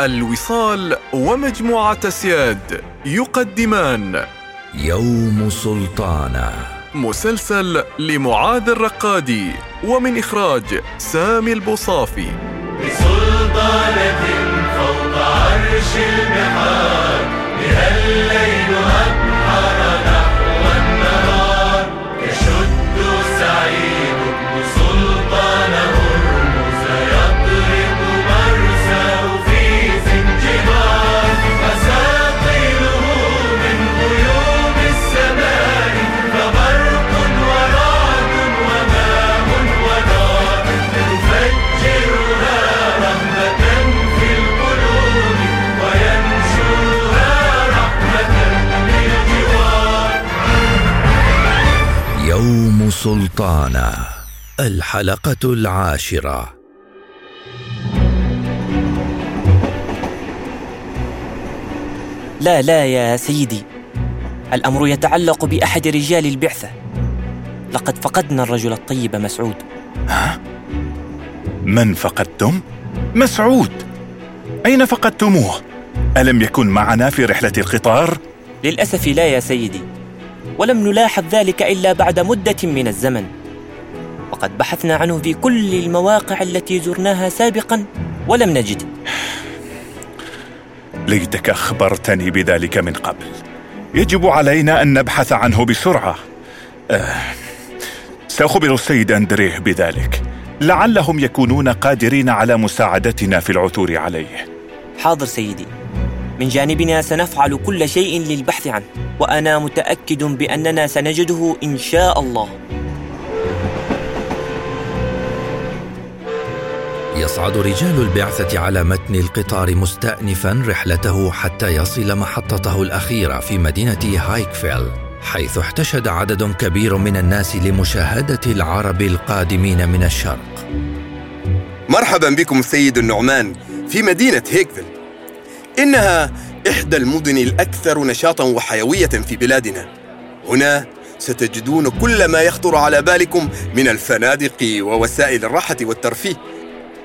الوصال ومجموعة سياد يقدمان. يوم سلطانه مسلسل لمعاذ الرقادي ومن إخراج سامي البوصافي. بسلطانة فوق عرش البحار بها يوم سلطانه الحلقة العاشرة. لا لا يا سيدي. الأمر يتعلق بأحد رجال البعثة. لقد فقدنا الرجل الطيب مسعود. من فقدتم؟ مسعود! أين فقدتموه؟ ألم يكن معنا في رحلة القطار؟ للأسف لا يا سيدي. ولم نلاحظ ذلك إلا بعد مدة من الزمن. وقد بحثنا عنه في كل المواقع التي زرناها سابقا ولم نجده ليتك أخبرتني بذلك من قبل. يجب علينا أن نبحث عنه بسرعة. آه. سأخبر السيد أندريه بذلك. لعلهم يكونون قادرين على مساعدتنا في العثور عليه. حاضر سيدي. من جانبنا سنفعل كل شيء للبحث عنه وأنا متأكد بأننا سنجده إن شاء الله. يصعد رجال البعثة على متن القطار مستانفا رحلته حتى يصل محطته الأخيرة في مدينة هايكفيل حيث احتشد عدد كبير من الناس لمشاهدة العرب القادمين من الشرق. مرحبا بكم سيد النعمان في مدينة هيكفيل. إنها إحدى المدن الأكثر نشاطا وحيوية في بلادنا. هنا ستجدون كل ما يخطر على بالكم من الفنادق ووسائل الراحة والترفيه.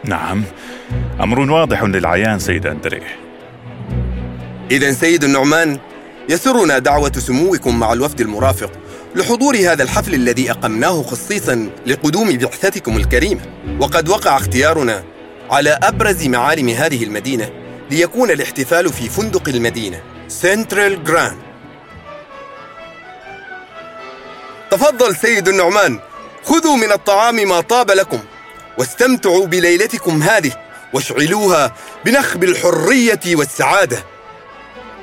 نعم أمر واضح للعيان سيد أندريه. إذا سيد النعمان يسرنا دعوة سموكم مع الوفد المرافق لحضور هذا الحفل الذي أقمناه خصيصا لقدوم بعثتكم الكريمة. وقد وقع اختيارنا على أبرز معالم هذه المدينة. ليكون الاحتفال في فندق المدينة سنترال جراند تفضل سيد النعمان خذوا من الطعام ما طاب لكم واستمتعوا بليلتكم هذه واشعلوها بنخب الحرية والسعادة.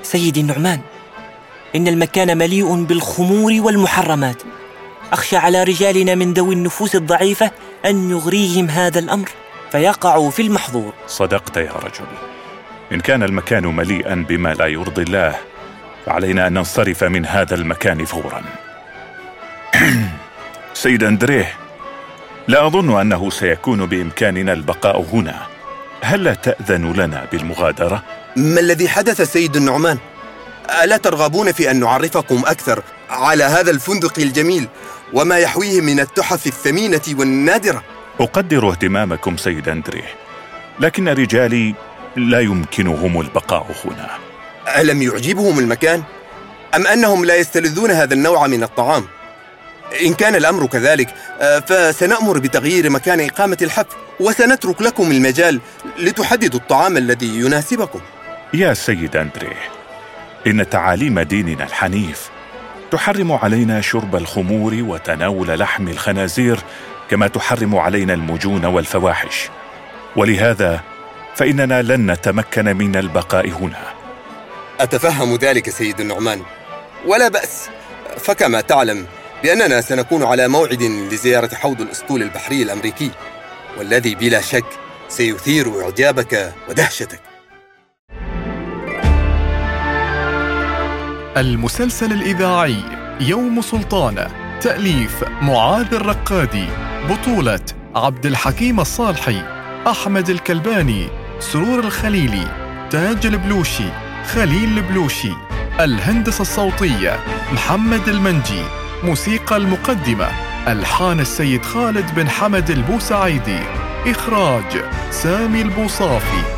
سيدي النعمان إن المكان مليء بالخمور والمحرمات. أخشى على رجالنا من ذوي النفوس الضعيفة أن يغريهم هذا الأمر فيقعوا في المحظور. صدقت يا رجل. إن كان المكان مليئا بما لا يرضي الله فعلينا أن ننصرف من هذا المكان فورا سيد أندريه لا أظن أنه سيكون بإمكاننا البقاء هنا هل لا تأذن لنا بالمغادرة؟ ما الذي حدث سيد النعمان؟ ألا ترغبون في أن نعرفكم أكثر على هذا الفندق الجميل وما يحويه من التحف الثمينة والنادرة؟ أقدر اهتمامكم سيد أندريه لكن رجالي لا يمكنهم البقاء هنا ألم يعجبهم المكان؟ أم أنهم لا يستلذون هذا النوع من الطعام؟ إن كان الأمر كذلك آه، فسنأمر بتغيير مكان إقامة الحفل وسنترك لكم المجال لتحددوا الطعام الذي يناسبكم يا سيد أندريه إن تعاليم ديننا الحنيف تحرم علينا شرب الخمور وتناول لحم الخنازير كما تحرم علينا المجون والفواحش ولهذا فإننا لن نتمكن من البقاء هنا. أتفهم ذلك سيد النعمان؟ ولا بأس. فكما تعلم بأننا سنكون على موعد لزيارة حوض الأسطول البحري الأمريكي والذي بلا شك سيثير إعجابك ودهشتك. المسلسل الإذاعي يوم سلطانة تأليف معاذ الرقادي بطولة عبد الحكيم الصالحي أحمد الكلباني سرور الخليلي تاج البلوشي خليل البلوشي الهندسة الصوتية محمد المنجي موسيقى المقدمة ألحان السيد خالد بن حمد البوسعيدي إخراج سامي البوصافي.